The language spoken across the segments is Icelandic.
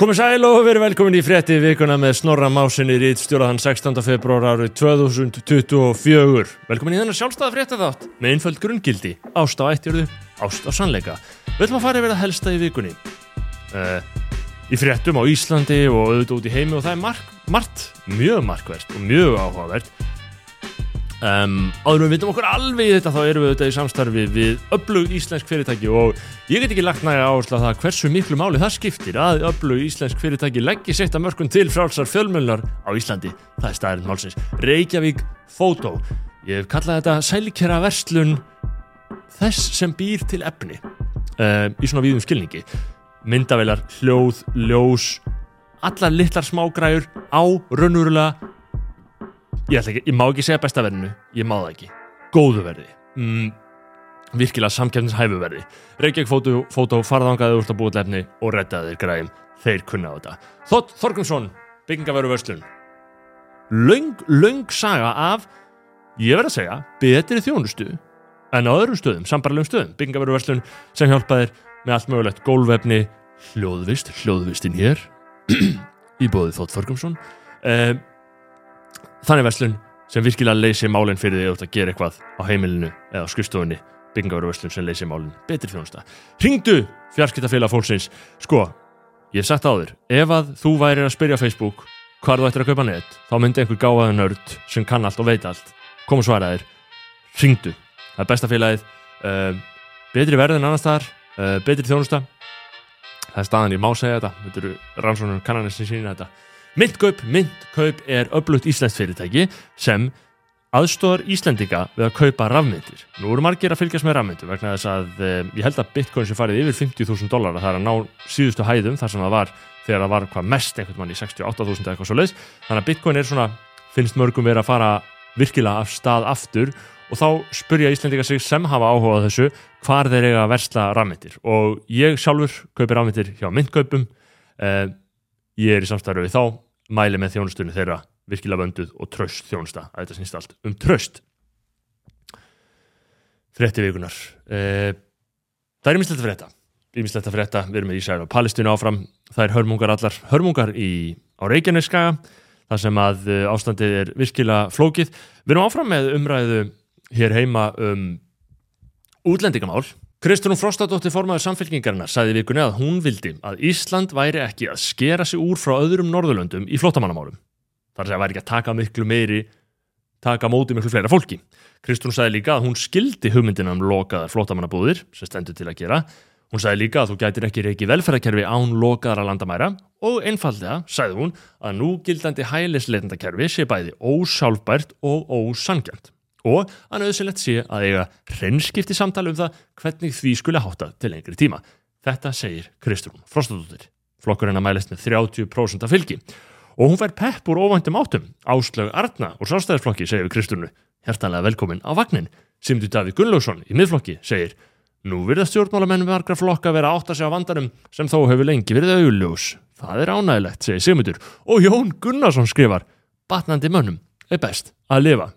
Komið sæl og verið velkomin í frétti vikuna með Snorra Másinni rít stjóraðan 16. februar árið 2024. Velkomin í þennar sjálfstæða frétta þátt með einföld grunngildi, ást á ættjörðu, ást á sannleika. Við ætlum að fara yfir að helsta í vikunni. Uh, í fréttum á Íslandi og auðvitað út í heimi og það er mark, margt, mjög markverst og mjög áhugavert. Um, áður við vitum okkur alveg í þetta þá erum við auðvitað í samstarfi við öflug íslensk fyrirtæki og ég get ekki lagt næga áherslu að það hversu miklu máli það skiptir að öflug íslensk fyrirtæki leggja sitt að mörgum til frálsar fjölmjölar á Íslandi. Það er staðirinn málsins. Reykjavík Fótó ég hef kallað þetta sælikera verslun þess sem býr til efni uh, í svona víðum skilningi. Myndavelar, hljóð, ljós allar litlar smágræður á raunverulega ég, ekki, ég má ekki segja besta verðinu. Ég má það ekki, góðu verði. Mm, virkilega samkjöfnishæfu verði. Reykjavík fótó, fótó farðangaði úr búið lefni og reddaði þér græðum þeir kunna á þetta. Þótt Þorgumsson, byggingaveru vörslun löng, löng saga af ég verð að segja, betri þjónustu en á öðrum stöðum, sambarlegum stöðum. Byggingaveru vörslun sem hjálpaðir með allt mögulegt gólvefni, hljóðvist hljóðvistin hér. Í bóði Þótt Þorgumsson eða um, þannig verslun sem virkilega leysi málinn fyrir því að gera eitthvað á heimilinu eða á skrifstofunni byggingaveru verslun sem leysi málinn betri þjónusta. Ringdu fjarskiptafélag fólksins. Sko, ég hef sagt á þér. Ef að þú værir að spyrja Facebook hvað þú ættir að kaupa net, þá myndi einhver gáðaði nörd sem kann allt og veit allt. Kom og svara þér, ringdu það er besta félagið. Uh, betri verð en annars þar uh, betri þjónusta. Það er staðan ég má segja þetta. Þetta eru rannsónum kannanir sem sína þetta Myndkaup, myndkaup er öflugt íslenskt fyrirtæki sem aðstóðar Íslendinga við að kaupa rafmyndir. Nú eru margir að fylgjast með rafmyndir vegna þess að eh, ég held að bitcoin sem farið yfir 50.000 dólar það er að ná síðustu hæðum þar sem það var þegar það var hvað mest einhvern mann í 68.000 eða eitthvað svo leiðs. Þannig að bitcoin er svona, finnst mörgum verið að fara virkilega af stað aftur og þá spurja Íslendinga sig sem hafa áhugað þessu hvar þeir eiga að versla rafmyndir og ég sjálfur kaupi rafmyndir hjá myndkaupum eh, ég er í samstarfi við þá mæli með þjónustunni þeirra virkilega vönduð og tröst þjónusta að þetta snýst allt um tröst frétti vikunar eh, það er mislegt að frétta. Mislegt að frétta, við erum með Ísæl og Palestínu áfram. Það er hörmungar allar. Hörmungar í, á Reykjaneskaga þar sem að eh, ástandið er virkilega flókið. Við erum áfram með umræðu hér heima um útlendingamál Kristrún Frostadóttir formaður samfélkingarna sagði vikunni að hún vildi að Ísland væri ekki að skera sig úr frá öðrum Norðurlöndum í flottamannamálum. Að það væri ekki að taka miklu meiri, taka móti miklu fleira fólki. Kristrún sagði líka að hún skildi hugmyndina um lokaðar flottamannabúðir, sem stendur til að gera. Hún sagði líka að þú gætir ekki reiki velferðarkerfi án lokaðara landamæra og einfallega sagði hún að núgildandi hælisleitendakerfi sé bæði ósálfbært og ósangjant og að nöðsynlegt sé að eiga hrennskipti samtali um það hvernig því skulle hátta til lengri tíma. Þetta segir Kristrún Frostadóttir. Flokkurinn að mælist með 30% af fylgi og hún fær pepp úr óvæntum áttum. Áslög Arna úr sástæðisflokki segir Kristrúnu. Hjertanlega velkomin á vagnin. Simdu Davík Gunnlaugsson í miðflokki segir Nú virða stjórnmálamenn við margra flokka vera átt að segja vandarum sem þó hefur lengi verið auðljós. Það er ánægilegt, segir Sigmundur. Og Jón Gunnarsson skrifar Batnandi mönnum er best að lifa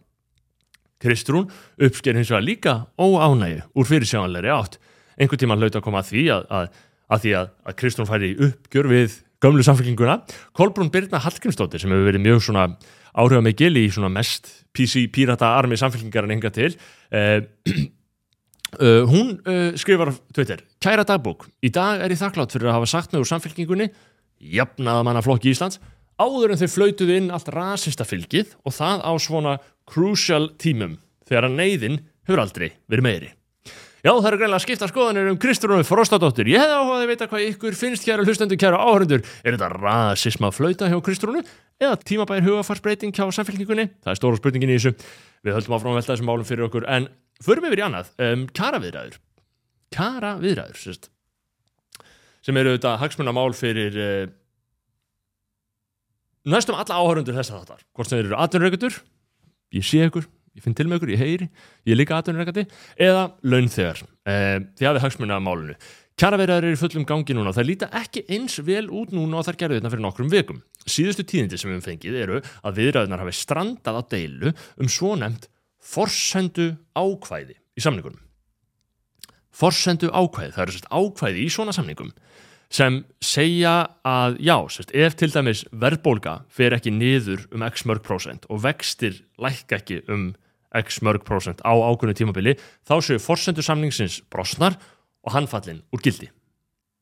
Kristrún uppsker hins vegar líka óánægi úr fyrirsjáanleiri átt. Einhvern tíma hlaut að koma að því að, að, að, að, að Kristrún færi uppgjör við gömlu samfélkinguna. Kolbrún Birna Hallgrímsdóttir sem hefur verið mjög svona áhrifað með gil í svona mest PC-pírata armi samfélkingar en enga til. Uh, uh, hún uh, skrifar Twitter, kæra dagbók, í dag er ég þakklátt fyrir að hafa sagt mig úr samfélkingunni, jafnaða manna flokki Íslands, áður en þau flautuðu inn allt rasista fylgið og það á svona crucial tímum þegar að neyðin hefur aldrei verið meiri. Já, það eru greinlega að skipta skoðanir um Kristrúnu Frostadóttir. Ég hefði áhugaði að vita hvað ykkur finnst kæra hlustendur, kæra áhörundur. Er þetta rasisma að flauta hjá Kristrúnu eða tímabæðir hugafarsbreyting hjá samfélkingunni? Það er stóra spurningin í þessu. Við höldum áfram að velta þessum málum fyrir okkur en förum við verið annað. Um, kara viðræður. Kara viðræður, sérst. Sem eru þetta hagsmunamál fyrir uh, næstum alla áhörundur þessar þáttar. Hvort sem þeir eru atvinnuraugutur ég sé ykkur, ég finn til með ykkur, ég heyri ég er líka aðdunurreikandi, eða launþegar, eh, því að við hagsmunna að málunu kjaraverðar eru fullum gangi núna það líta ekki eins vel út núna og þar gerðu þetta fyrir nokkrum vikum. Síðustu tíðindi sem við hefum fengið eru að viðræðunar hafi strandað á deilu um svo nefnt forsendu ákvæði í samningunum. Forsendu ákvæði, það eru sérst ákvæði í svona samningum sem segja að já, sérst, ef til dæmis verðbólga fer ekki niður um x mörg prósent og vextir lækka ekki um x mörg prósent á ákveðnu tímabili þá séu forsendur samningsins brosnar og hann fallin úr gildi.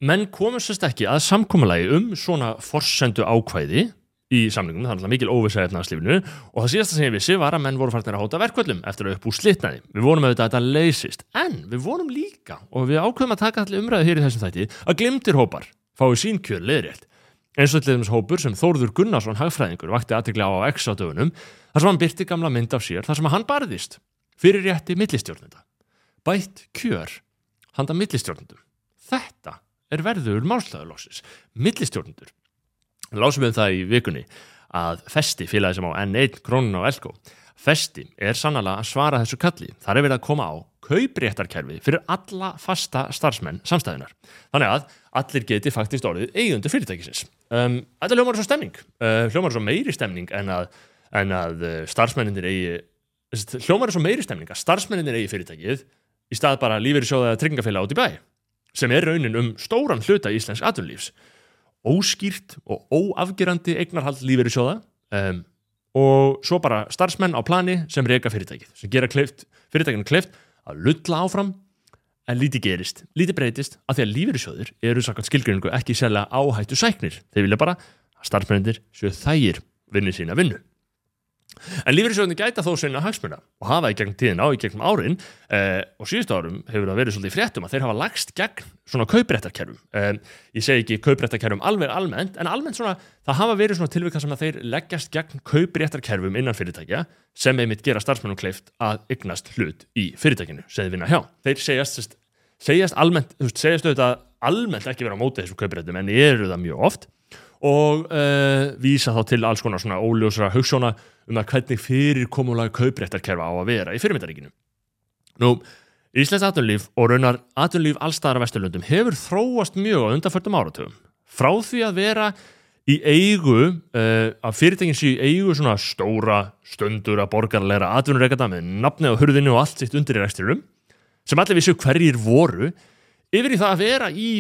Menn komast sérst ekki að samkómalagi um svona forsendu ákvæði í samlingum, það er alltaf mikil óvisa efnarslífinu og það síðasta sem ég vissi var að menn voru farnir að hóta verkvöldum eftir að upp úr slitnaði. Við vonum auðvitað að þetta leysist, en við vonum líka og við ákveðum að taka allir umræðu hér í þessum þætti að glimtir hópar fái sín kjör leðrétt. Eins og allir hópur sem Þórður Gunnarsson hagfræðingur vakti aðtegla á á dögunum þar sem hann byrti gamla mynd af sér þar sem hann barðist fyrir rétti millistjórnenda. Bætt lásum við það í vikunni að Festi, félagi sem á N1 krónun á Elko, Festi er sannlega að svara þessu kalli. Það er verið að koma á kaupréttarkerfi fyrir alla fasta starfsmenn samstæðunar. Þannig að allir geti faktist orðið eigundu fyrirtækisins. Um, þetta hljómar svo stemning. Uh, hljómar svo meiri stemning en að, en að uh, starfsmenninir eigi hljómar svo meiri stemning að starfsmenninir eigi fyrirtækið í stað bara lífeyri sjóða tryggingafélag át í bæ sem er raunin um stóran hluta íslensk aturlífs óskýrt og óafgerandi eignarhald lífeyri sjóða um, og svo bara starfsmenn á plani sem reyka fyrirtækið, sem gera klift, fyrirtækinu klift að lulla áfram en lítið gerist, lítið breytist að því að lífeyri sjóður eru sakant skilgrinningu ekki sérlega áhættu sæknir, þeir vilja bara að starfsmennir sjöð þægir vinni sína vinnu En lífeyrissjóðinni gæta þó sinna hagsmuna og hafa í gegn tíðin á í gegnum árin eh, og síðust árum hefur það verið svolítið fréttum að þeir hafa lagst gegn svona kauprættarkerfum. Eh, ég segi ekki kauprættarkerfum alveg almennt, en almennt svona það hafa verið svona tilvika sem að þeir leggjast gegn kauprættarkerfum innan fyrirtækja sem einmitt gera starfsmennum kleift að ygnast hlut í fyrirtækinu sem þið vinna hjá. Þeir segjast, segjast almennt, þú veist, segjast auðvitað almennt ekki vera á móti þessum kauprættum en eru það mjög oft og uh, vísa þá til alls konar svona óljósra hugssjóna um að hvernig fyrirkomulega kauprættarkerfa á að vera í fyrirmyndaríkinu. Nú, Íslands atunlíf og raunar atunlíf allstæðara vesturlundum hefur þróast mjög á undanförtum áratöfum. Frá því að vera í eigu, uh, að fyrirtækinn sé í eigu svona stóra stöndur að borgarleira atunurreikata með nafni á hurðinu og allt sitt undir í reksturum, sem allir vissu hverjir voru, yfir í það að vera í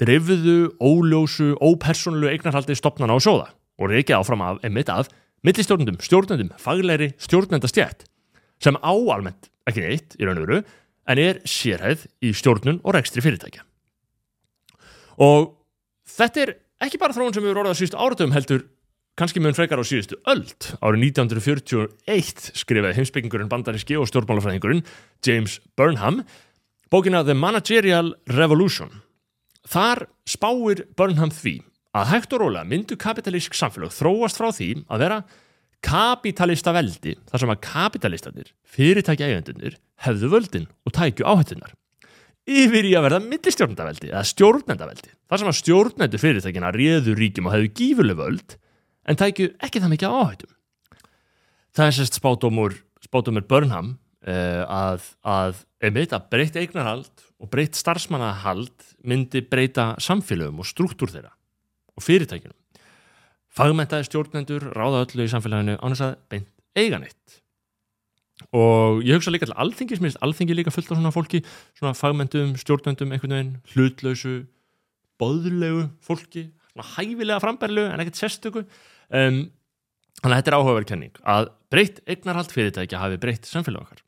drifðu, óljósu, ópersonlu eignarhaldi stopnana á sjóða og reykja áfram af, emitt af, millistjórnendum, stjórnendum, faglegri stjórnendastjætt sem áalmennt ekki neitt í raun og veru en er sérhæð í stjórnun og rekstri fyrirtækja. Og þetta er ekki bara þróun sem við vorum orðað síðustu áratöfum heldur kannski mjög frekar á síðustu öld. Árið 1941 skrifaði heimsbyggingurinn bandaríski og stjórnmálafræðingurinn James Burnham bókina The Managerial Revolution. Þar spáir Burnham því að hægt og rólega myndu kapitalísk samfélag þróast frá því að vera kapitalista veldi þar sem að kapitalistanir, fyrirtækja eigendunir, hefðu völdin og tækju áhættunar yfir í að verða millistjórnendaveldi eða stjórnendaveldi þar sem að stjórnendur fyrirtækina réðu ríkjum og hefðu gífuleg völd en tækju ekki það mikið áhættum. Það er sérst spátumur, Burnham uh, að, að einmitt að breytt eignarhald og breytt starfsmannahald myndi breyta samfélögum og struktúr þeirra og fyrirtækjunum. Fagmentaði stjórnendur ráða öllu í samfélaginu ánum að beint eiganitt. Og ég hugsa líka til alþingi, sem er alþingi líka fullt af svona fólki, svona fagmentum, stjórnendum, einhvern veginn, hlutlausu, boðlegu fólki, svona hæfilega frambærlegu en ekkert sérstöku. Um, þannig að þetta er áhugaverðkenning að breytt eignarhald fyrirtækja hafi breytt samfélag okkar.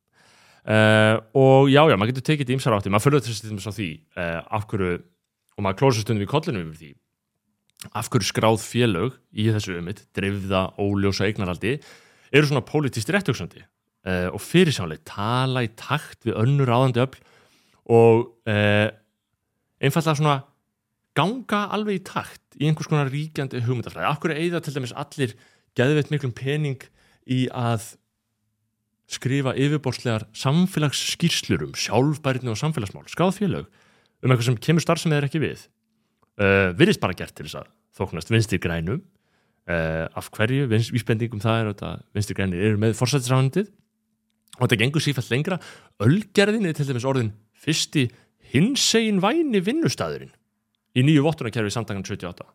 Uh, og já, já, maður getur tekið í ymsar átti, maður fölgur þess að því uh, af hverju, og maður klósa stundum í kollinu yfir því af hverju skráð félög í þessu ummitt, drifða, óljósa eignarhaldi, eru svona politist réttugsandi uh, og fyrirsjánlega tala í takt við önnur áðandi öll og einfallega svona ganga alveg í takt í einhvers konar ríkjandi hugmyndafræði. Af hverju eigða til dæmis allir geðveitt miklum pening í að skrifa yfirborðslegar samfélagsskýrslur um sjálfbærinu og samfélagsmál, skráð félög um eitthvað sem kemur starf sem þeir ekki við. Uh, virðist bara gert til þess að þóknast vinstir grænum. Uh, af hverju, vísbendingum það er að vinstir grænir eru með forsættisránundið og þetta gengur sífælt lengra. Ölgerðin er til dæmis orðin fyrsti hinsegin væni vinnustæðurinn í nýju vottunarkerfi samdagan 78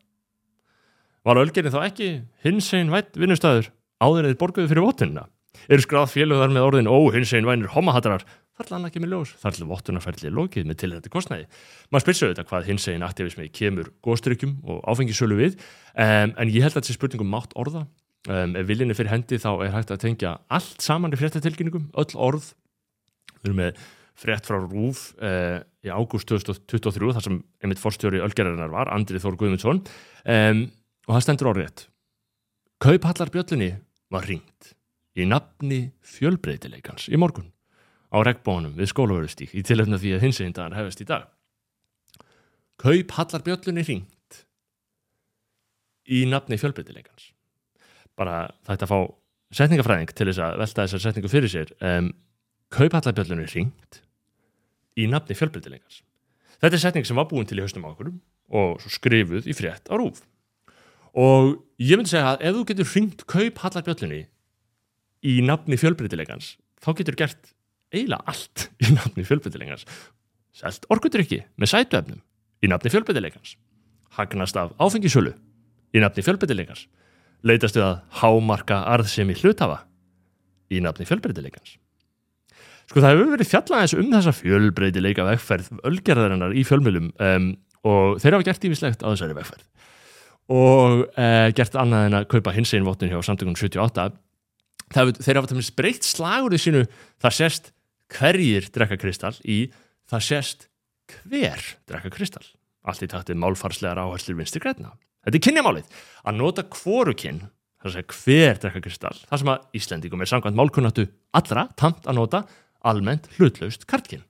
Var Ölgerðin þá ekki hinsegin væn vinnustæður áður eða borguðu fyrir vottunina? Eru skráð félögðar með orðin ó hinsegin vænir homahattarar Harla annað kemur ljós, þar til vottunarferðli er lokið með til þetta kostnæði. Maður sig auðvitað hvað hins eginn aktivismi kemur góðstrykkjum og áfengisölu við, um, en ég held að þessi spurningum mátt orða. Um, ef viljinni fyrir hendi þá er hægt að tengja allt saman í fréttatilkynningum, öll orð. Við erum með frétt frá Rúf uh, í ágúst 2023, þar sem einmitt forstjóri Ölgerarinnar var, Andrið Þór Guðmundsson, um, og það stendur orðrétt. Kaupallarbjöllunni var ringt í nafni fjölbreytileikans í morgun á regnbónum við skólaverðustík í tilöfna því að hins einn dagar hefist í dag. Kaup hallar bjöllunni ringt í nafni fjölbreytileikans. Bara þetta að fá setningafræðing til þess að velta þessar setningu fyrir sér. Um, kaup hallar bjöllunni ringt í nafni fjölbreytileikans. Þetta er setning sem var búin til í haustum á okkur og skrifuð í frétt á rúf. Og ég myndi segja að ef þú getur ringt kaup hallar bjöllunni í nafni fjölbreytileikans, þá getur gert eiginlega allt í nafni fjölbreytilegans selt orkudrykki með sætuefnum í nafni fjölbreytilegans hagnast af áfengisölu í nafni fjölbreytilegans leitast við að hámarka arðsemi hlutafa í nafni fjölbreytilegans Sko það hefur verið fjallaðins um þessa fjölbreytileika vegferð ölgerðarinnar í fjölmjölum um, og þeir hafa gert ívislegt á þessari vegferð. Og uh, gert annað en að kaupa hins einn votun hjá samtökum 78 það, þeir hafa tamins breytt slagur í sínu það sést hverjir drekka kristall í það sést hver drekka kristall. Allt í taktið málfarslegar áherslu vinstir græna. Þetta er kynjamálið. Að nota kvorukinn, það er að segja hver drekka kristall, það sem að Íslandingum er samkvæmt málkunnatu allra tamt að nota almennt hlutlaust kartkinn.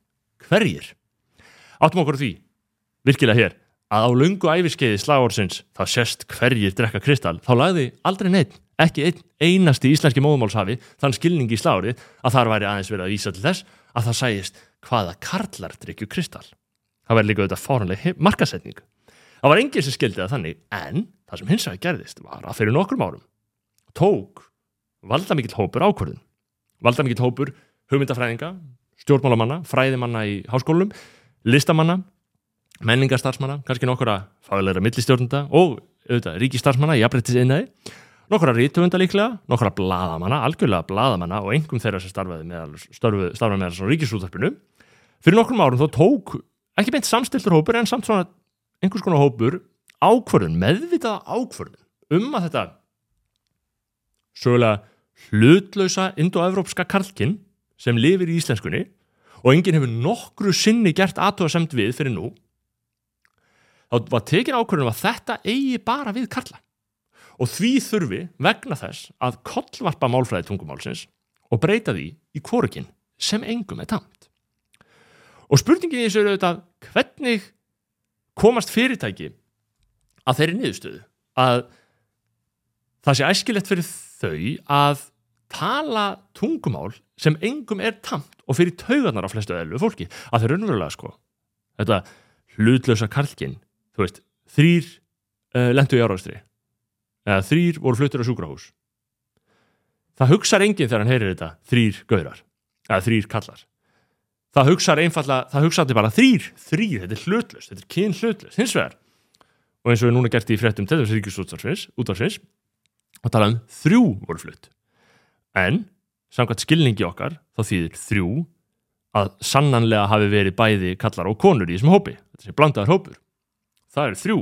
Hverjir? Áttum okkur því, virkilega hér, að á lungu æfiskeiði slagórsins það sést hverjir drekka kristall, þá lagði aldrei neitt ekki ein, einasti íslenski móðumálshafi þann skilningi í slári að þar væri aðeins verið að vísa til þess að það sæjist hvaða karlar drikju kristall. Það væri líka auðvitað fórhanlega markasetning. Það var enginn sem skildi það þannig en það sem hins vegar gerðist var að fyrir nokkrum árum tók valda mikill hópur ákvörðun. Valda mikill hópur hugmyndafræðinga, stjórnmálamanna, fræðimanna í háskólum, listamanna, menningarstarfsmanna, kannski nokkura fagleira millistjórnunda og auðvitað ríkistarfsmanna í afrættisinnaði nokkra rítvönda líklega, nokkra bladamanna, algjörlega bladamanna og engum þeirra sem starfaði með, starfaði með þessu ríkisúðarpinu. Fyrir nokkrum árum þó tók, ekki beint samstiltur hópur en samt svona einhvers konar hópur ákvörðun, meðvitaða ákvörðun um að þetta sögulega hlutlausa indoevrópska karlkinn sem lifir í íslenskunni og enginn hefur nokkru sinni gert aðtóðasemt við fyrir nú þá var tekin ákvörðunum að þetta eigi bara við karla og því þurfi vegna þess að kollvarpa málfræði tungumálsins og breyta því í kvorukinn sem engum er tamt. Og spurningin í þessu eru auðvitað hvernig komast fyrirtæki að þeirri niðurstöðu að það sé æskilegt fyrir þau að tala tungumál sem engum er tamt og fyrir taugarnar á flestu öðlu fólki að þeir raunverulega sko þetta hlutlösa karlkinn þú veist, þrýr uh, lendu í áraustri eða þrýr voru fluttur á sjúkrahús. Það hugsaður enginn þegar hann heyrir þetta þrýr gaurar, eða þrýr kallar. Það hugsaður einfalla það hugsaður bara þrýr, þrýr, þetta er hlutlust þetta er kyn hlutlust, hins vegar. Og eins og við núna gert í fréttum til þess ríkisútvarsins að tala um þrjú voru flutt. En samkvæmt skilningi okkar þá þýðir þrjú að sannanlega hafi verið bæði kallar og konur í þessum hópi. Þetta sé blandaður hópur. Það er þrjú.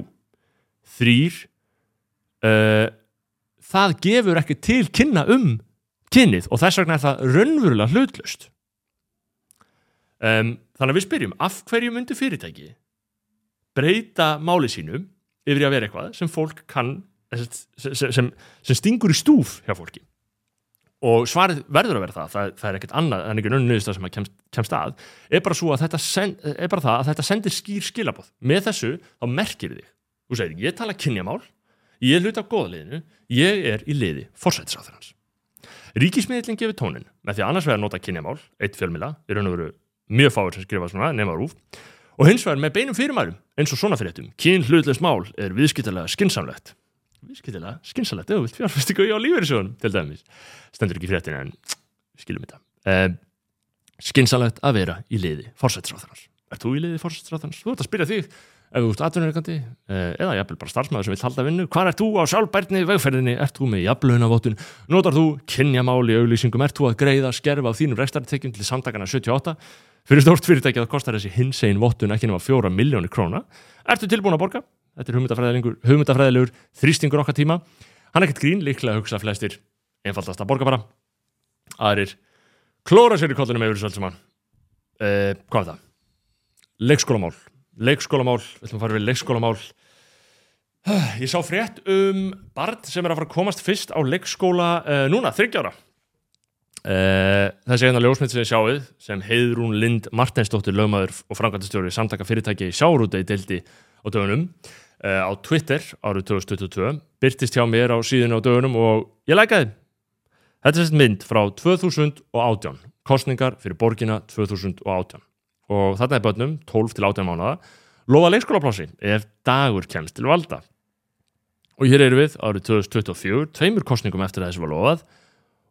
Þrýr uh, það gefur ekki til kynna um kynnið og þess vegna er það raunverulega hlutlust um, þannig að við spyrjum af hverju myndi fyrirtæki breyta máli sínum yfir að vera eitthvað sem fólk kann sem, sem, sem stingur í stúf hjá fólki? Og svarið verður að vera það, það, það er ekkert annað en einhvern önnu nöðust sem kemst, kemst að er bara, að send, er bara það að þetta sendir skýr skilabóð með þessu þá merkir þig. Þú segir ég tala kynjamál Ég hlut af góðliðinu, ég er í liði forsættisáþurans. Ríkismiðlinn gefur tónin með því annars vegar nota kynjamál, eitt fjölmila, er raun og veru mjög fáur sem skrifa svona, nema rúf, og hins vegar með beinum fyrirmærum, eins og svona fyrirtum, kyn hlutlegs mál er viðskiptilega skinsamlegt. Viðskiptilega skinsamlegt, eða vilt fjárfæstingu á lífeyrisjónum, til dæmis. Stendur ekki fyrirtin en skilum þetta. Uh, skinsamlegt að vera í liði forsættisáþurans. Er þú í liði forsættisáþurans? Þú ert að spyrja þig ef þú ert atvinnureikandi eh, eða jafnvel bara starfsmæður sem vil halda vinnu hvað ert þú á sjálfbærni vegferðinni, ert þú með jafnlaunavottun, notar þú kynjamál í auglýsingum, ert þú að greiða skerfa á þínum rekstartekjum til samtakana 78 fyrir stórt fyrirtæki að kostar þessi hinsegin vottun ekki nema fjóra miljónir króna. Ertu tilbúin að borga? Þetta er hugmyndafræðilegur þrýstingur okkar tíma. Hann er ekkert grín, líklega hugsa flestir einfaldast að borga bara aðrir klóra sér í Leikskólamál við ætlum að fara við leikskólamál. Ég sá frétt um barn sem er að fara að komast fyrst á leikskóla uh, núna, þryggjára uh, þessi eina ljósmynd sem ég sjáið sem Heiðrún Lind Martensdóttir lögmaður og framkvæmtastjóri samtaka fyrirtæki í Sjárúti deildi á dögunum uh, á Twitter árið 2022 byrtist hjá mér á síðinu á dögunum og ég lækaði. Þetta er sérst mynd frá 2018 kostningar fyrir borgina 2018 og þarna er börnum 12 til 18 mánuða lofa leikskólaplási ef dagur kemst til valda og hér eru við árið 2024 tveimur kostningum eftir að þessu var lofað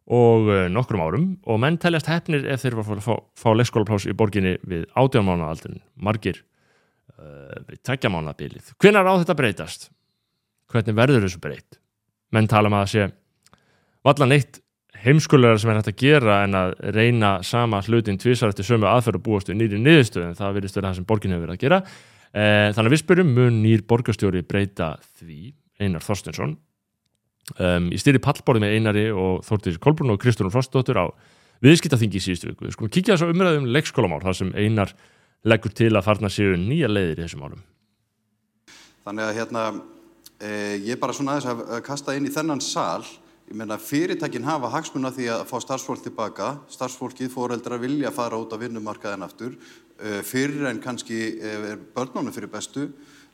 og uh, nokkrum árum og menn teljast hefnir ef þeir var að fá, fá leikskólaplási í borginni við 18 mánuðaldin margir uh, við tekja mánuðabilið hvenar á þetta breytast? hvernig verður þessu breyt? menn tala um að það sé vallan eitt heimskulegar sem er hægt að gera en að reyna sama hlutin tvísar eftir sömu aðferð og búast við nýri niðurstöðum það virðist verið það sem borgin hefur verið að gera. E, þannig að við spyrjum mun nýr borgarstjóri breyta því? Einar Þorstensson um, í styri pallborði með Einari og Þórtir Kolbrún og Kristúrun Frostdóttur á viðskiptaþingi í síðustu viku. Við skulum kíkja þess að umræðum leikskólamál þar sem Einar leggur til að farna séu nýja leiðir í þessum álum Þannig að hérna eh, ég að meina fyrirtækin hafa hagsmuna því að fá starfsfólk tilbaka, starfsfólkið fóreldra vilja fara út á vinnumarkaðin aftur, uh, fyrir en kannski uh, er börnunum fyrir bestu,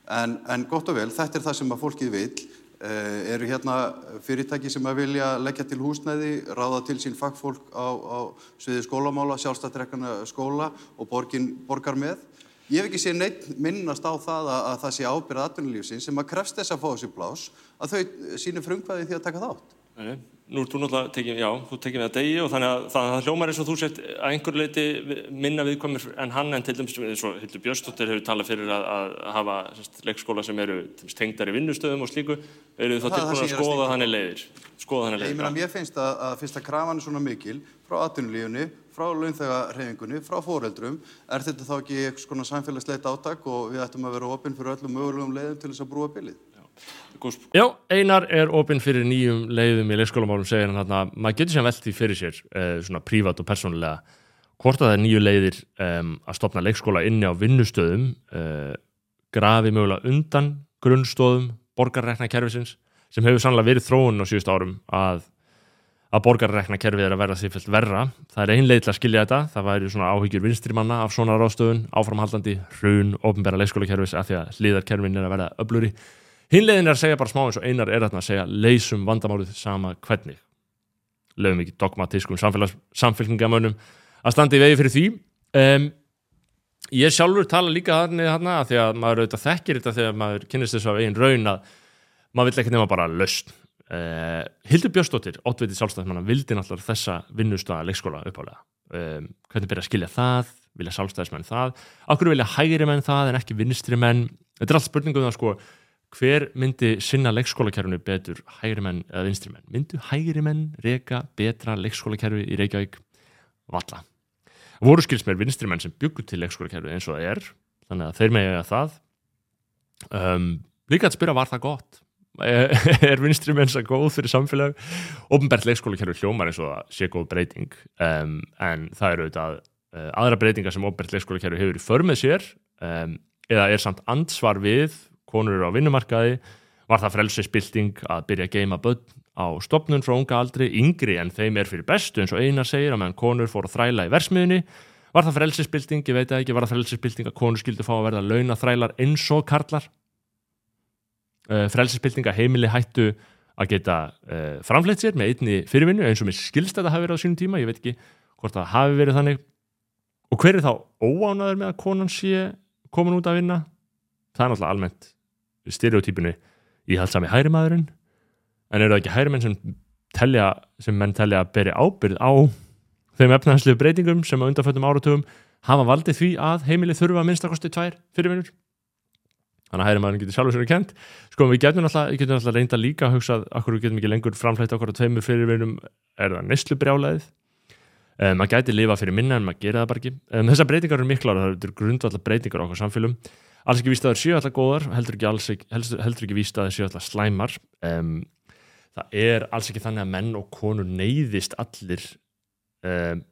en, en gott og vel, þetta er það sem að fólkið vil, uh, eru hérna fyrirtæki sem að vilja leggja til húsnæði, ráða til sín fagfólk á, á sviði skólamála, sjálfstættrekkana skóla og borgin, borgar með. Ég hef ekki séð neitt minnast á það að, að það sé ábyrðað atvinnulífsins sem að krefst þess að fá þessi blás, að þau sínir frumkvæði því að taka þátt. Nei, nú er þú náttúrulega tekið, já, þú tekið með að degi og þannig að það hljómar eins og þú sett að einhver leiti minna viðkomir en hann en til dæmis eins og Hildur Björnstóttir hefur talað fyrir að, að hafa sest, leikskóla sem eru tengdar í vinnustöðum og slíku, eru þá tilbúin að skoða þannig leiðir? Skoða þannig leiðir. Ég meina, mér finnst að, að fyrst að krafan er svona mikil frá atvinnulífunni, frá launþegarhefingunni, frá foreldrum, er þetta þá ekki eitthvað svona samfélagsleit átak og við ættum að vera ofinn fyrir öllum mögulegum leiðum til þess að brúa bilið? Já, Einar er opinn fyrir nýjum leiðum í leikskólamálum segir hann að maður getur sem veldi fyrir sér eh, svona prívat og persónulega hvort að það er nýju leiðir um, að stopna leikskóla inni á vinnustöðum uh, grafi mögulega undan grunnstóðum borgarrekna kervisins sem hefur sannlega verið þróun á síðust árum að, að borgarrekna kerfið er að verða sífælt verra. Það er ein leið til að skilja þetta. Það væri svona áhyggjur vinstrimanna af svona ráðstöðun áframhaldandi hrun, ofnbæra leikskóla kervis af því að Hinlegin er að segja bara smá eins og einar er að segja leysum vandamálið sama hvernig. Leifum ekki dogmatískum samfélkingamönnum að standa í vegi fyrir því. Um, ég sjálfur tala líka þarna þarna að því að maður auðvitað þekkir þetta þegar maður kynist þessu af einn raun að maður vill ekki nema bara löst. Uh, Hildur Björnsdóttir, ótvitið sjálfstæðismanna, vildi náttúrulega þessa vinnustöða leikskóla uppálega. Um, hvernig byrja að skilja það, vilja sjálfstæðismenn það, okkur vilja hægri menn það en ekki vinstri menn. Þetta er allt spurningum það sko hver myndi sinna leikskólakerfinu betur hægri menn eða vinstri menn? Myndu hægri menn reyka betra leikskólakerfi í Reykjavík? Valla voru skils mér vinstri menn sem byggur til leikskólakerfi eins og það er þannig að þeir megja það. Um, líka að spyrja var það gott? Er vinstri menn svo góð fyrir samfélag? Ofnbært leikskólakerfi hljómar eins og það sé góð breyting. Um, en það eru auðvitað uh, aðra breytingar sem ofnbært leikskólakerfi hefur í förmið sér. Um, eða er samt ansvar við konur eru á vinnumarkaði var það frelsisbilding að byrja að geima börn á stopnun frá unga aldri yngri en þeim er fyrir bestu eins og einar segir að meðan konur fór að þræla í versmiðunni var það frelsisbilding, ég veit ekki, var það frelsisbilding að konur skildu fá að verða launaþrælar eins og karlar? Uh, frelsisbilding að heimili hættu að geta uh, framleitt sér með einni fyrirvinnu eins og mér skilst þetta hafi verið á sínum tíma, ég veit ekki hvort það hafi verið þannig. Og hver er þá óánaður með að konan sé komin út að vinna? Það er náttúrulega almennt stereotypinu íhaldsami hægri maðurinn. En eru það ekki hægri menn sem telja, sem menn telja að beri ábyrð á þeim efnahænslegu breytingum sem á undanföldum áratugum hafa valdið því að heimilið þurfa að minnstakosti tvær fyrirvinnur þannig að hægri maður getur sjálfur sér að kent sko við getum alltaf, reynda líka að hugsa okkur við getum ekki lengur framflætt okkur á tveimur fyrirvinum. Er það neyslubrjálaðið um, maður gæti lifa fyrir minna en maður gera það bara ekki. Um, þessar breytingar eru miklar og það eru grundvallar breytingar á okkur samfélum alls ekki víst að það séu alltaf góðar heldur ekki, alls, heldur, heldur ekki víst að það séu alltaf slæmar. Um, það er alls ekki þannig að menn og konur neyðist allir um,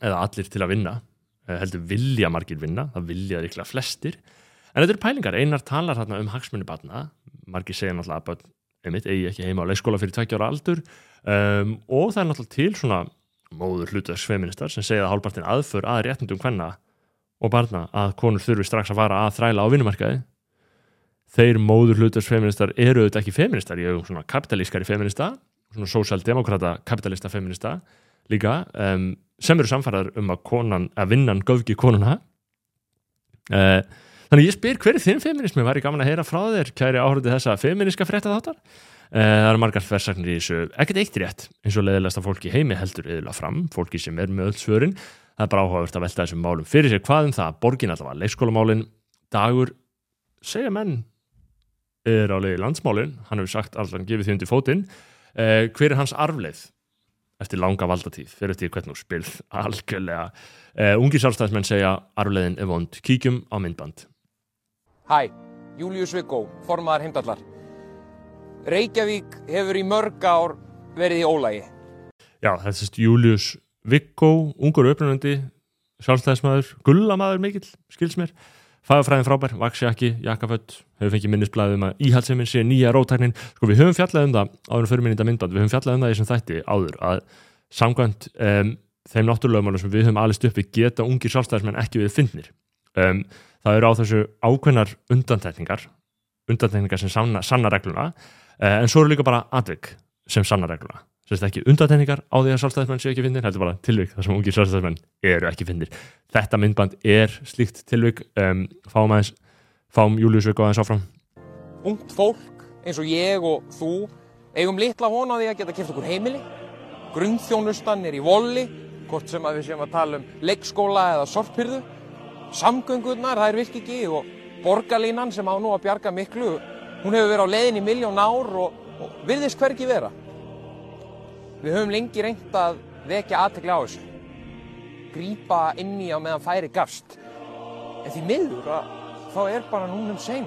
eða allir til að vinna uh, heldur vilja margir vinna það vilja ríkla flestir. En þetta eru pælingar, einar talar hérna um hagsmunni batna, margir segja náttúrulega að einmitt eigi ekki heima á leikskóla fyrir tveggjára aldur. Um, og það er náttúrulega til svona móður hlutverksfeministar sem segja að hálfpartin aðför að réttundum hvenna og barna að konur þurfi strax að fara að þræla á vinnumarkaði. Þeir móður hlutverksfeministar eru auðvitað ekki feministar, ég hef svona kapitalískari feminista, svona sósaldemokrata kapitalista feminista líka um, sem eru samfæraður um að, konan, að vinnan göfgi konuna. Uh, Þannig ég spyr hverju þinn feminismi ég gaman að heyra frá þér kæri áhörði þessa feminiska frétta þáttar það eru margar þversagnir í þessu. Ekkert eitt rétt eins og leðilegsta fólki heimi heldur yfirlega fram, fólki sem er með öll svörin það er bara áhugavert að velta þessum málum fyrir sér. Hvað um það, borgin allavega leikskólamálin. Dagur, segja menn er á leiði landsmálin. Hann hefur sagt alltaf hann gefið því undir fótinn. Eh, hver er hans arfleið eftir langa valdatíð, fyrir því hvernig þú spilð. Algjörlega, eh, ungi sjálfstæðismenn segja arfleiðin er vond, kíkjum á myndband. Hæ, Július Viggo, formaðar heimdallar. Reykjavík hefur í mörg ár verið í ólægi. Já, þetta sérst Július Viggo, ungur upprænandi, sjálfstæðismæður, gullamaður mikill, skils mér. Fæðafræðin frábær, vaksi ekki, jakkafött, hefur fengið minnisblæðið um að íhaldsefinn sé nýja rótæknin. Sko við höfum fjallað um það, áður fyrir minni þetta myndband, við höfum fjallað um það í þessum þætti áður að samkvæmt um, þeim náttúrulegumálum sem við höfum alist uppi geta ungir sjálfstæðismenn ekki við finnir. Um, það eru á þessu ákveðnar undantekningar undantekningar sem sanna, sanna regluna eh, en svo eru líka bara atvik sem sanna regluna Sérst ekki undantekningar á því að sjálfstæðismenn séu ekki finnir, heldur bara tilvík þar sem ungir sjálfstæðismenn eru ekki finnir. Þetta myndband er slíkt tilvík, um, fáum fáum Július Viggo aðeins áfram. Ungt fólk eins og ég og þú eigum litla vona því að geta kæft okkur heimili. Grunnþjónustan er í volli, hvort sem að við séum að tala um leikskóla eða sorpyrðu. Samgöngurnar, það er virk ekki og borgarlínan sem á nú að bjarga miklu, hún hefur verið á leiðin í miljón ár og, og virðist hverki vera. Við höfum lengi reynt að vekja aðtekli á þessu. Grípa inn í á meðan færi gafst. En því miður að þá er bara núnum sein.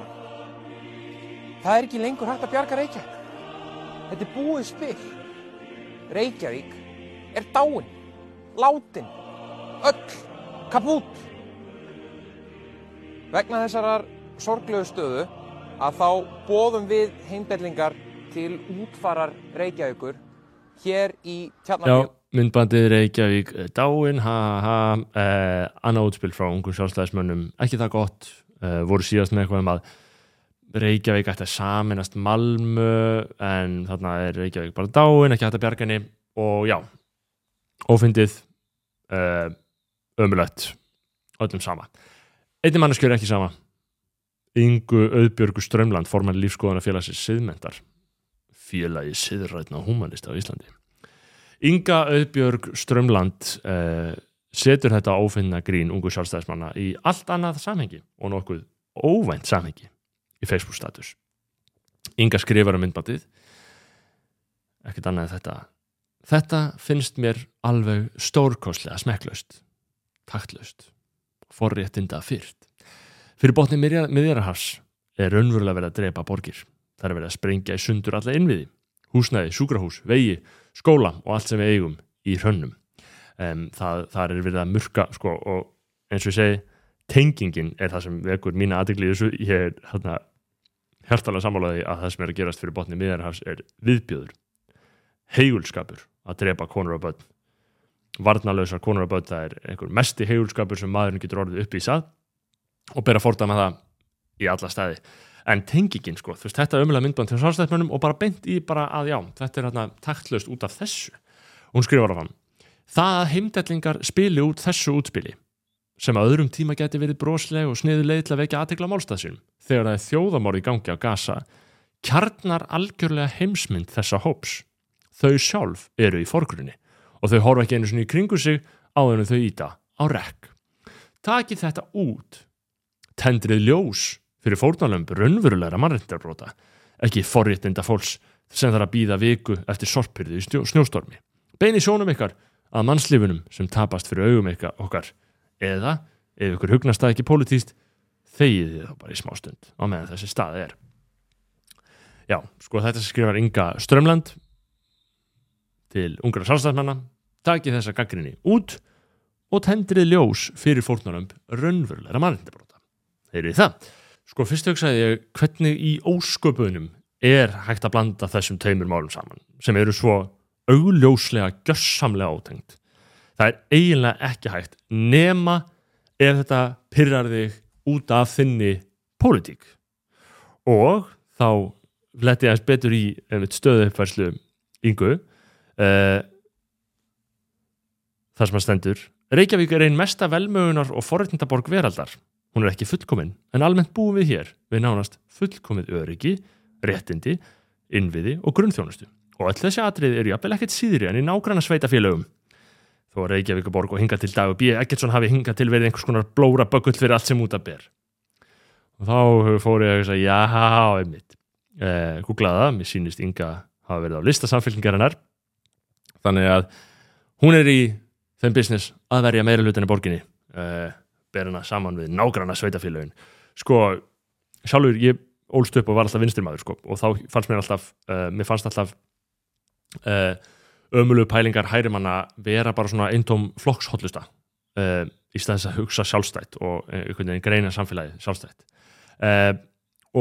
Það er ekki lengur hægt að bjarga Reykjavík. Þetta er búið spil. Reykjavík er dáin, látin, öll, kapút. Vegna þessarar sorglegu stöðu að þá bóðum við heimberlingar til útfarar Reykjavíkur hér í Já, Tjarnabíu. myndbandið Reykjavík eh, dáin, ha ha eh, annað útspil frá ungum sjálfstæðismönnum. Ekki það gott, eh, voru síðast með eitthvað um að Reykjavík ætti að saminast Malmö en þarna er Reykjavík bara dáin, ekki hægt að bjarga henni. Og já, ófindið eh, ömulött öllum sama. Einnig manneskjör ekki sama. Ingu Auðbjörgu Strömland forman lífskoðana félagsins siðmentar félagi siðrætna humanista á Íslandi. Inga Auðbjörg Strömland eh, setur þetta ófinna grín ungu sjálfstæðismanna í allt annað samhengi og nokkuð óvænt samhengi í Facebook status Inga skrifar um myndbandið. Ekkert annað þetta. Þetta finnst mér alveg stórkostlega smekklaust taktlaust forréttinda fyrrt. Fyrir botni miðjarahars er raunverulega verið að drepa borgir það er verið að sprengja í sundur alla innviði. Húsnæði, sjúkrahús, vegi, skóla og allt sem við eigum í hrönnum. Um, það, það er verið að murka sko, og eins og ég segi tengingin er það sem vekur mína aðdegli í þessu. Ég er hérna hærtalega sammálaði að það sem er að gerast fyrir botni miðjarahars er viðbjöður heigulskapur að drepa konur og börn. Varnalösar konur og börn það er einhver mesti heigulskapur sem maðurinn getur orðið upp í sað og bera fórta með það í alla staði en tengingin sko, þú veist, þetta er ömulega myndband til sálstæðmönnum og bara beint í bara að já þetta er hérna taktlöst út af þessu. Og hún skrifar á hann það að heimdellingar spili út þessu útspili sem að öðrum tíma geti verið brosleg og sniðu leið til að vekja aðtekla málstæðsinn þegar það er þjóðamór í gangi á gasa kjarnar algjörlega heimsmynd þessa hóps. Þau sjálf eru í forgrunni og þau horfa ekki einu svona í kringu sig á þennu þau íta á rekk. Takið þetta út tendrið ljós fyrir fórnalömb raunverulegra mannréttindabróta, ekki forréttinda fólks sem þarf að býða viku eftir sorpyrðu í snjó, snjóstormi. Beini sjónum ykkar að mannslifunum sem tapast fyrir augum ykkar okkar eða, ef ykkur hugnast það ekki pólitíst, þegið þið þá bara í smástund á meðan þessi stað er. Já, sko þetta skrifar Inga Strömland til ungra sálstæðsmanna, takið þessa gaggrinni út og tendrið ljós fyrir fórnarömb raunverulegra mannindabróta. Þeir eru það. Sko fyrst hugsaði ég hvernig í ósköpunum er hægt að blanda þessum taumur málum saman sem eru svo augljóslega gössamlega ótengt. Það er eiginlega ekki hægt nema ef þetta pyrrar þig út af þinni pólitík og þá leti ég aðeins betur í stöðu uppfærslu yngu uh, þar sem að stendur Reykjavík er einn mesta velmögunar og forréttindaborg veraldar. Hún er ekki fullkomin, en almennt búum við hér við nánast fullkomið öryggi, réttindi, innviði og grunnþjónustu. Og öll þessi atrið eru jafnvel ekkert síðri en í nágranna sveitafélögum. Þó að Reykjavíkuborg og hinga til dag og B. Eggertsson hafi hinga til verið einhvers konar blóra bökull fyrir allt sem út að ber. Og þá fór ég að segja, já, einmitt. Eh, Googlaða, mér sínist Inga hafa verið á listasamfélkingarinnar. Þannig að hún er í þeim business að verja meira hlutin í borginni uh, ber hana saman við nágranna sveitafélagin sko, sjálfur ég ólst upp og var alltaf vinstrimæður sko, og þá fannst mér alltaf uh, mér fannst alltaf uh, ömulu pælingar hærimanna vera bara svona eintóm flokkshotlusta í staðis að hugsa sjálfstætt og einhvern veginn greina samfélagi sjálfstætt.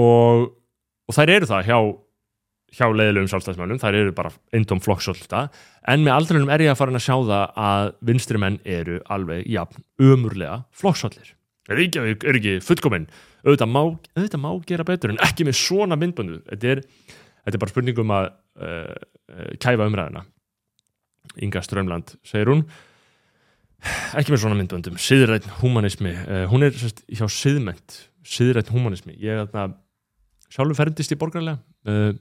Og, og þær eru það hjá hjá leiðilegum sjálfstæðismennum, þær eru bara eindóm flokksölda, en með aldrinum er ég að fara að sjá það að vinstri menn eru alveg jafn umurlega flokksöldir. Reykjavík er ekki fullkominn, auðvitað má, auðvitað má gera betur en ekki með svona myndböndu þetta er, þetta er bara spurningum að uh, kæfa umræðina Inga Strömland segir hún. Ekki með svona myndböndum. Siðrætt humanismi, uh, hún er sérst, hjá siðment, siðrætt humanismi ég er þarna sjálfur ferndist í borgarlega uh,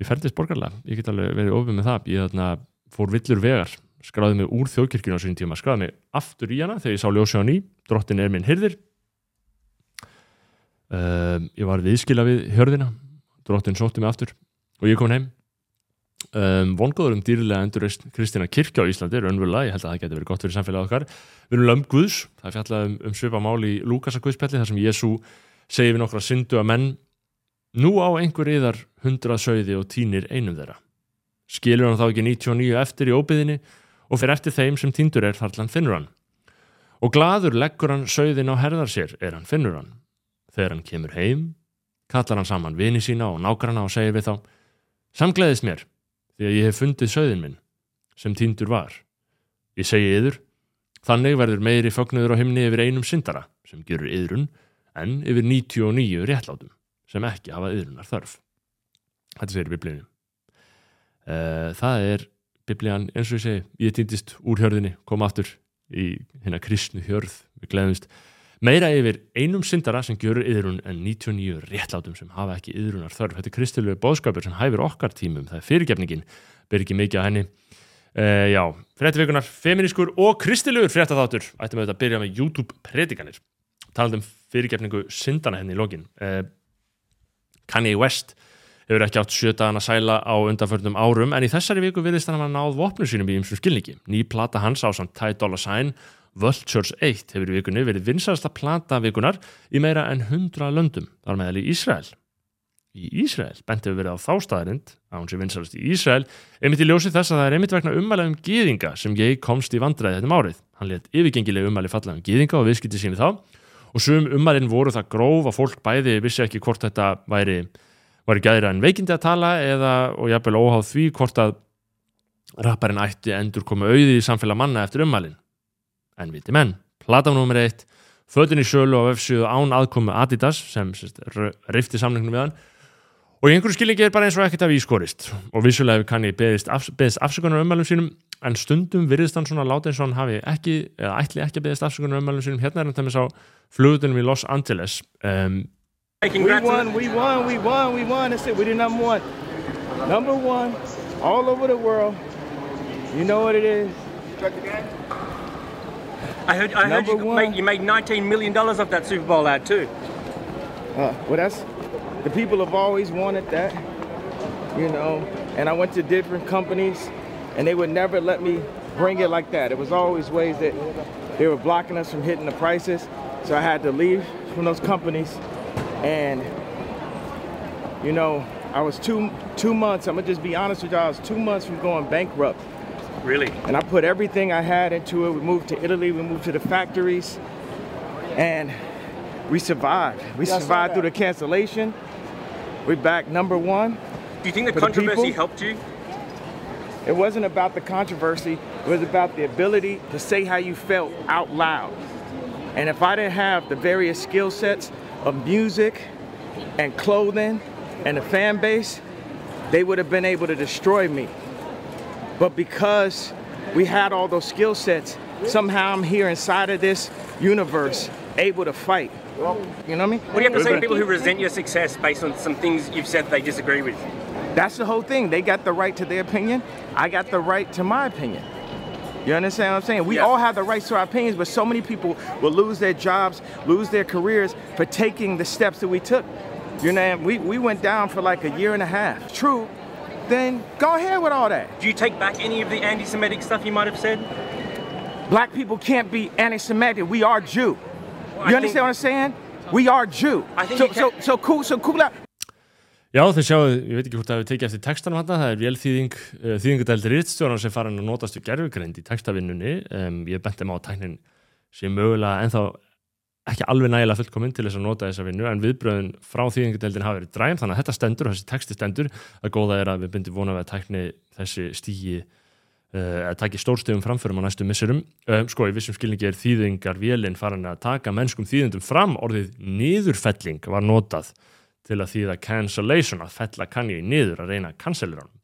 ég ferðist borgarlega, ég get alveg verið ofið með það, ég þarna fór villur vegar skráði mig úr þjóðkirkjuna á sín tíma skráði mig aftur í hana þegar ég sá ljósið á ný drottin er minn hyrðir uh, ég var viðskila við hörðina drottin sótti mig aftur og ég kom heim. Um, vongóður um dýrlega endurist Kristina Kirkja á Íslandi, raunvöla, ég held að það getur verið gott fyrir samfélagið okkar. Við erum lömb Guðs, það er fjallað um, um svipa mál í Lúkasa Guðspelli þar sem Jésu segi við nokkra syndu að menn Nú á einhver yðar hundrað sögði og týnir einum þeirra. Skilur hann þá ekki 99 eftir í óbyðinni og fyrir eftir þeim sem týndur er þarlan finnur hann. Og gladur leggur hann sögðin á herðar sér er hann finnur hann. Þegar hann kemur heim, kallar hann saman vini sína og nákvæmna og segir við þá Samgleðist mér því að ég hef fundið sögðin minn sem týndur var. Ég segi yður, þannig verður meiri fögnuður á himni yfir einum syndara sem gerur yðrun en yfir 99 réttlátum sem ekki hafa yðrunar þörf þetta segir biblíunum uh, það er biblían eins og ég segi, ég týndist úr hjörðinni kom aftur í hérna kristnu hjörð. Við gleðumst meira yfir einum syndara sem gjörur yðrun en 99 réttlátum sem hafa ekki yðrunar þörf þetta er kristilegu bóðskapur sem hæfur okkar tímum. Það er fyrirgefningin, ber ekki mikið á henni. Uh, já, fréttavikunar feminískur og kristilegur fréttaþáttur. Ættum við að byrja með YouTube predikanir talandum fyrirgefningu syndana henni í lokin. Uh, Kanye West hefur ekki átt sjötaðan að sæla á undanförnum árum en í þessari viku viðist hann að náð vopnu sínum í ymsum skilningi. Ný plata hans á samt Ty Dolla Sign, Vultures 1 hefur í vikunni verið vinsarasta plata vikunar í meira en 100 löndum, þar meðal í Ísrael. Í Ísrael bent hefur verið á þástaðarind að hún sé vinsarast í Ísrael einmitt í ljósi þess að það er einmitt vegna umæla um gýðinga sem ég komst í vandræði þetta árið. Hann let yfirgengileg umæli falla um gýðinga og viðskipti síni þá og sum umælinn voru það gróf að fólk bæði vissi ekki hvort þetta væri ekki aðra en veikindi að tala eða og jafnvel óháð því hvort að rapparinn ætti endur koma auði í samfélag manna eftir ummælinn. En viti menn, platanúmer 1, fötin í sjölu á öfsíðu án aðkomu Adidas sem rifti samlingnum við hann og í einhverju skilningi er bara eins og ekkert af ískorist og vissulega kann ég beðist, af, beðist afsökunar ummælum sínum en stundum virðist hann svona láta eins og hann hafi ekki, eða ætli ekki að beðist afsökunar ummælum sínum hérna er hann að sá flugutunum í Los Angeles um, We won, we won, we won, we won. That's it. We did number one. Number one, all over the world. You know what it is. I heard, I heard you, made, you made $19 million off that Super Bowl ad too. Uh, well, that's the people have always wanted that, you know. And I went to different companies, and they would never let me bring it like that. It was always ways that they were blocking us from hitting the prices. So I had to leave from those companies, and you know, I was two two months. I'm gonna just be honest with y'all. I was two months from going bankrupt. Really? And I put everything I had into it. We moved to Italy. We moved to the factories, and we survived. We survived through the cancellation. We're back number one. Do you think the For the controversy helped you? It wasn't about the controversy. It was about the ability to say how you felt out loud. And if I didn't have the various skill sets of music and clothing and a fan base, they would have been able to destroy me. But because we had all those skill sets, somehow I'm here inside of this universe, able to fight. You know what I mean? What do you have to say to people who resent your success based on some things you've said they disagree with? That's the whole thing. They got the right to their opinion. I got the right to my opinion. You understand what I'm saying? We Yeah. all have the rights to our opinions, but so many people will lose their jobs, lose their careers for taking the steps that we took. You know, we, we went down for like a year and a half. True. Then go ahead with all that. Do you take back any of the anti-Semitic stuff you might have said? Black people can't be anti-Semitic. We are Jew. I You understand think- what I'm saying? We are Jew. I think so, so, so cool, so cool out. Já, þið sjáu, ég veit ekki hvort það hefur tekið eftir textanum hann, það er vélþýðing, uh, þýðingadældir rittstjóran sem farin að notast við gerfugreind í textavinnunni. Um, ég benti mig á að tæknin sem mögulega ennþá ekki alveg nægilega fullkominn til þess að nota þessa vinnu, en viðbröðin frá þýðingadeildin hafa verið dræm, þannig að þetta stendur og þessi texti stendur. Það góða er að við bindum vona við að tækni þessi stígi uh, að taki stórstegum framförum á næstu missurum. Um, sko, í vissum skilningi er þýðingar að til að þýða cancellation, að fella Kanye niður, að reyna að cancellera hann.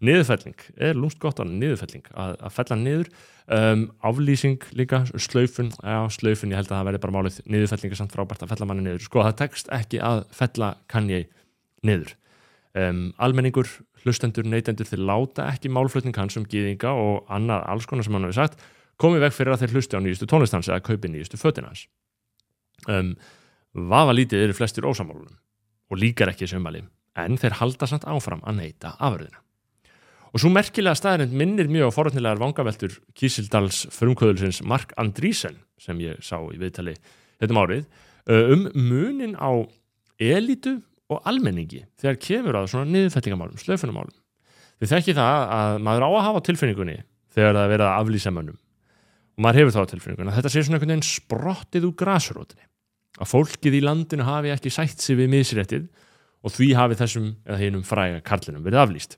Niðurfelling, er lúmst gott á niðurfelling, að, að fella niður, um, aflýsing líka, slaufun, já, slaufun, ég held að það verði bara málið, niðurfelling er samt frábært að fella manni niður. Sko, það tekst ekki að fella Kanye niður. Um, almenningur, hlustendur, neytendur, þeir láta ekki málflutning hans um gýðinga og annað alls konar sem hann hefur sagt, komið veg fyrir að þeir hlusti á nýjustu tónlistans eða kaupi nýjustu fötin hans. Um, vafa lítið eru flestir ósamálunum og líkar ekki þessu umæli, en þeir halda samt áfram að neyta afurðina. Og svo merkilega staðarind minnir mjög á forrætnilegar vangaveltur Kísildals frumkvöðulsins Mark Andrísen sem ég sá í viðtali þetta árið uh, um munin á elitu og almenningi þegar kemur að svona niðurfellingamálum, slöfunumálum. Þið þekki það að maður á að hafa tilfinningunni þegar það er verið að aflýsa mönnum. Og maður hefur þá tilfinningunni að þetta sé svona einhvern veginn sprottið úr grasrótinni. Að fólkið í landinu hafi ekki sætt sig við misréttið og því hafi þessum eða hinum fræga karlinum verið aflýst.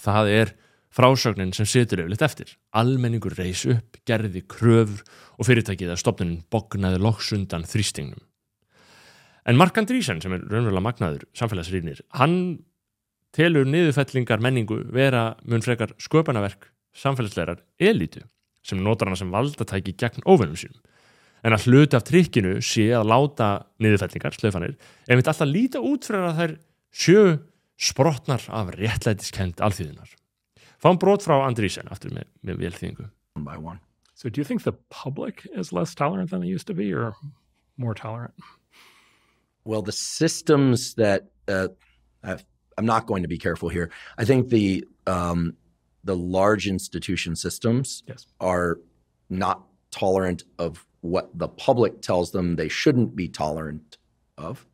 Það er frásögnin sem situr yfirleitt eftir. Almenningur reys upp, gerði kröfur og fyrirtækið að stopnunin bognaði loksundan þrýstingnum. En Mark Andrísen, sem er raunverulega magnaður samfélagsrýnir, hann telur niðurfellingar menningu vera mun frekar sköpanaverk samfélagslegar elítu sem notar hana sem valdatæki gegn óvinnum sínum. En að hluti af trikkinu sé að láta niðurfellingar, slöfanir, ef við alltaf líta út fyrir að þær sjö sprotnar af réttlætiskend alþýðunar. Fáum brot frá Andrísen aftur með, með velþýðingu. one by one. So do you think the public is less tolerant than they used to be or more tolerant? Well, the systems that uh, I've, I'm not going to be careful here. I think the um, the large institution systems Yes. are not tolerant of what the public tells them they shouldn't be tolerant of.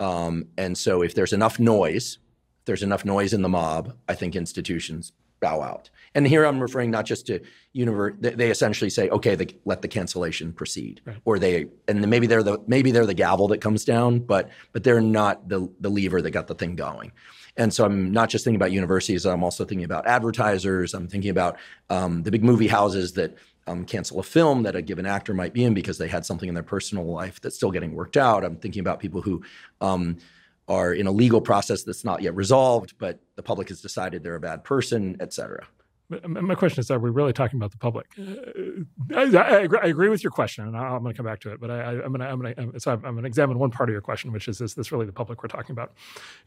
Um, and so, if there's enough noise, if there's enough noise in the mob, I think institutions bow out. And here I'm referring not just to universe. They, they essentially say, okay, they let the cancellation proceed, Right. or they and maybe they're the maybe they're the gavel that comes down, but but they're not the the lever that got the thing going. And so I'm not just thinking about universities. I'm also thinking about advertisers. I'm thinking about um, the big movie houses that um, cancel a film that a given actor might be in because they had something in their personal life that's still getting worked out. I'm thinking about people who um, are in a legal process that's not yet resolved, but the public has decided they're a bad person, et cetera. My question is: Are we really talking about the public? Uh, I, I, agree, I agree with your question, and I'm going to come back to it. But I, I'm going to, so I'm going to examine one part of your question, which is: Is this really the public we're talking about?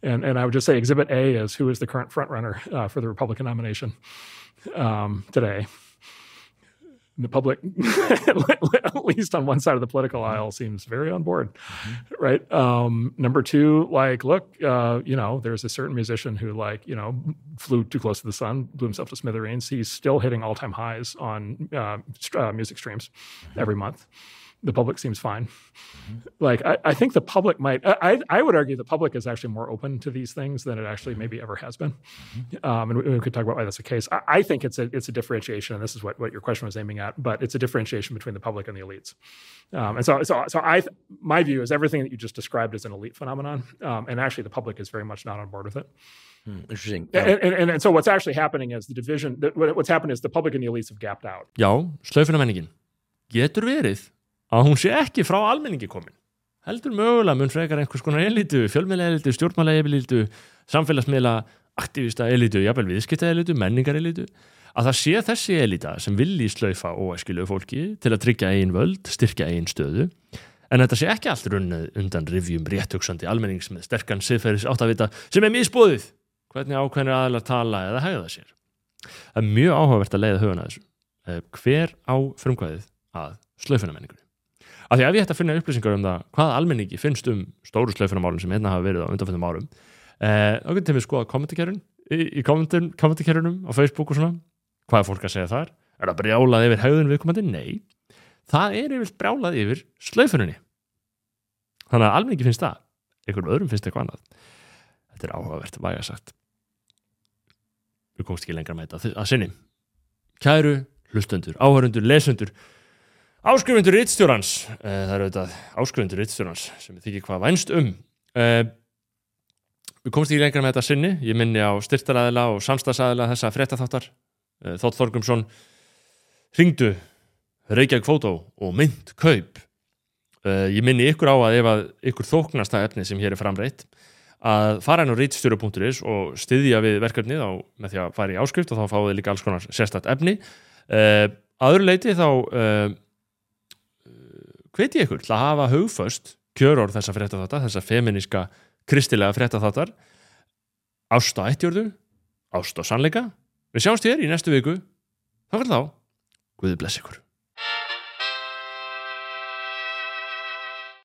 And and I would just say Exhibit A is who is the current front runner uh, for the Republican nomination um, today. The public, at least on one side of the political aisle, seems very on board, right? Um, number two, like, look, uh, you know, there's a certain musician who, like, you know, flew too close to the sun, blew himself to smithereens. He's still hitting all-time highs on uh, uh, music streams every month. The public seems fine. Like, I, I think the public might. I, I would argue the public is actually more open to these things than it actually maybe ever has been. Um, and we, we could talk about why that's the case. I, I think it's a it's a differentiation, and this is what, what your question was aiming at. But it's a differentiation between the public and the elites. Um, and so so so I my view is everything that you just described is an elite phenomenon, um, and actually the public is very much not on board with it. Hmm, interesting. And, and, and, and so what's actually happening is the division. what- What's happened is the public and the elites have gapped out. Já, slöfunamenningin. Getur verið að hún sé ekki frá almenningi komin. Heldur mögulega mun frekar einhvers konar elitu, fjölmiðla elitu, stjórnmála elitu, samfélagsmiðla, aktivista elitu, jafnvel viðskipta elitu, menningar elitu. Að það sé þessi elita sem vilji slaufa óæskilu fólki til að tryggja eigin völd, styrkja eigin stöðu. En þetta sé ekki allt runnið undan rifjum réttugsandi almennings með sterkan siðferðis áttavita sem er misbúðið. Hvernig ákveðnir aðlar tala eða hegða sér. Það er mjög áhugavert að leiða hugan að þessu. Eh, Hver á frumkvæðið að slaufunamenningunni? Af því ef ég ætti að finna upplýsingar um það hvað almenningi finnst um stóru slaufunamálum sem hérna hafa verið á undanfjöndum árum eh, þá getum við skoða kommentakerun í, kommentakerunum á Facebook og svona hvað er fólk að segja þar? Er það brjálað yfir haugðun viðkomandi? Nei. Það er yfir brjálað yfir slaufuninni. Þannig að almenningi finnst það. Einhverjum öðrum finnst eitthvað annað. Þetta er áhugavert, væga sagt. Við komst ekki lengra með þetta að sinni. Kæru, hlustendur, áhörundur, lesendur, áskrifundur rittstjórans, uh, það eru auðvitað áskrifundur rittstjórans sem við þykir hvað vænst um. Uh, við komst ekki lengra með þetta að sinni. Ég minni á styrtaræðila og samstagsæðila þessa fréttaþáttar. Uh, Þótt Þorgumsson ringdu Reykjavík fótó og mynd kaup. Uh, ég minni ykkur á að ef að ykkur þóknast það efni sem hér er framreitt að fara inn á rítstjóru.is og styðja við verkefnið á, með því að fara í áskrift og þá fáið líka alls konar sérstætt efni uh, að öðru leiti þá uh, hveti ég ykkur til að hafa hugföst kjöror þessa fréttaþáttar, þessa feminiska kristilega fréttaþáttar ást á ættjörðu ást á sannleika við sjáumst hér í næstu viku. Þá fyrir þá, Guði bless ykkur